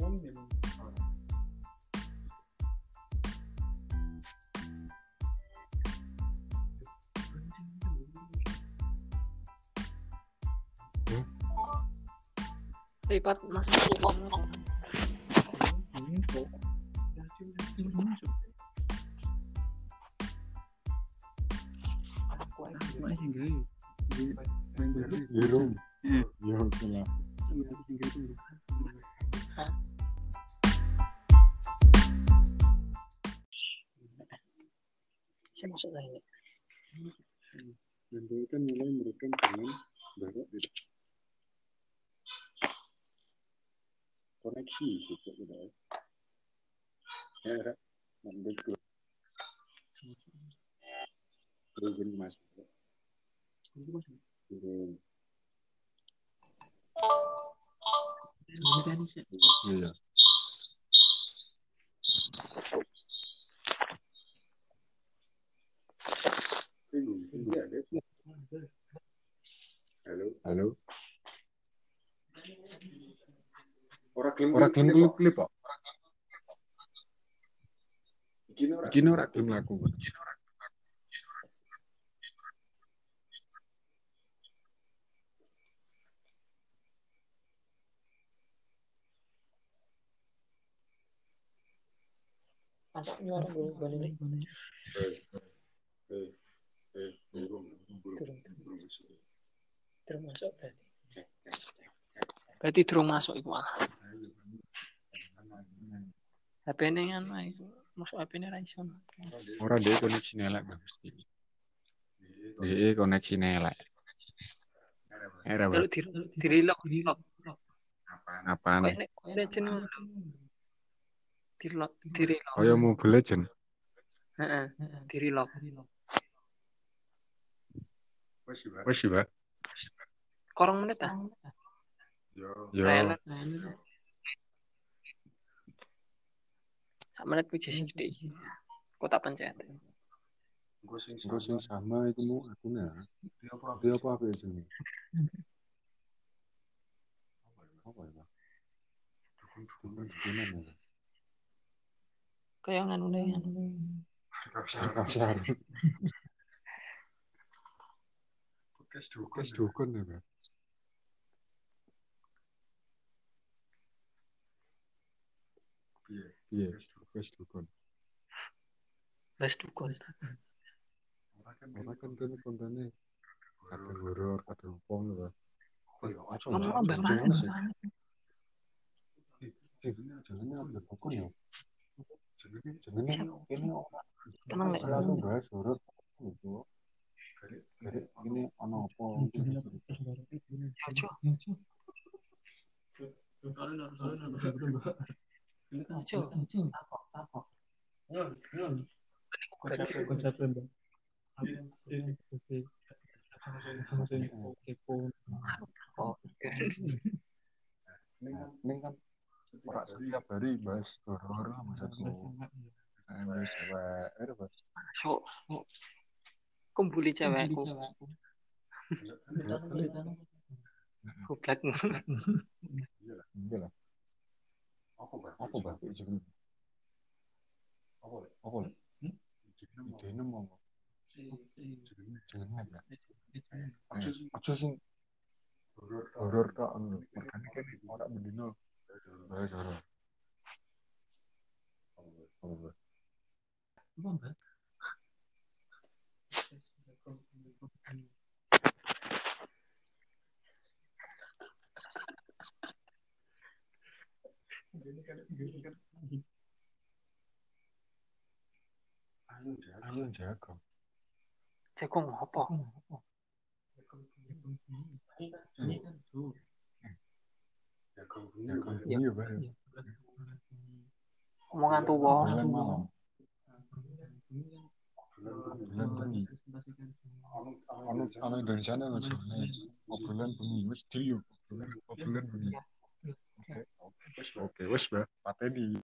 umum di orang lipat masuk ke omong Jerome. Iya, oke lah. Saya masuk lagi Dan dia kan mulai barat di koneksi sih tidak ya. Ya. Iya. Halo. Halo. Ora gelem ora gelem klip-klip kok. Iki ora gelem laku. masuknya orang belum balik Eh, eh, masuk. berarti? Berarti terus masuk iku ah HP ini kan iku. Masuk HP ini ra iso. Ora dia koneksi elek mesti. Dia koneksi elek. Era kalau di di lock di lock apa kok ini kok ini jenuh di lock di lock Kaya Mobile Legend. heeh di Wes sih, korong menit ah Yo. trailer sak menit kuwi jesi gede iki kota pencet Engko sing sama iku mau aku nah. Dia apa apa ya sini? Apa ya? Dukun-dukunan ya. kayak nganu nih Kasar. Kes dukun ya, Pak. Iya, kes dukun. les dukun Ora kan kene kontane kadang horor, kadang apa ngono, Pak. Ono mbak Jenenge apa dukun ya? Jenenge ini tenang langsung bahas horor ini ono apa? ojo ojo Ini kan ora setiap hari bahas horor maksudku. Eh, bahas cewek, eh, so kumpuli cewekku goblok Iya lah. Apa? Jenenge. Apa lah? Idene mau apa? Aja sing horor. Makane kan ora mendino bahas horor. Apa, Bah? Ayo jago. cekung apa Jago iya, Bah. omongan tuwa Bulan malam. Bulan bengi. Ono ono Indonesia langsung obrolan bengi wis yo. Obrolan obrolan bengi. Oke, wis bah. Pateni.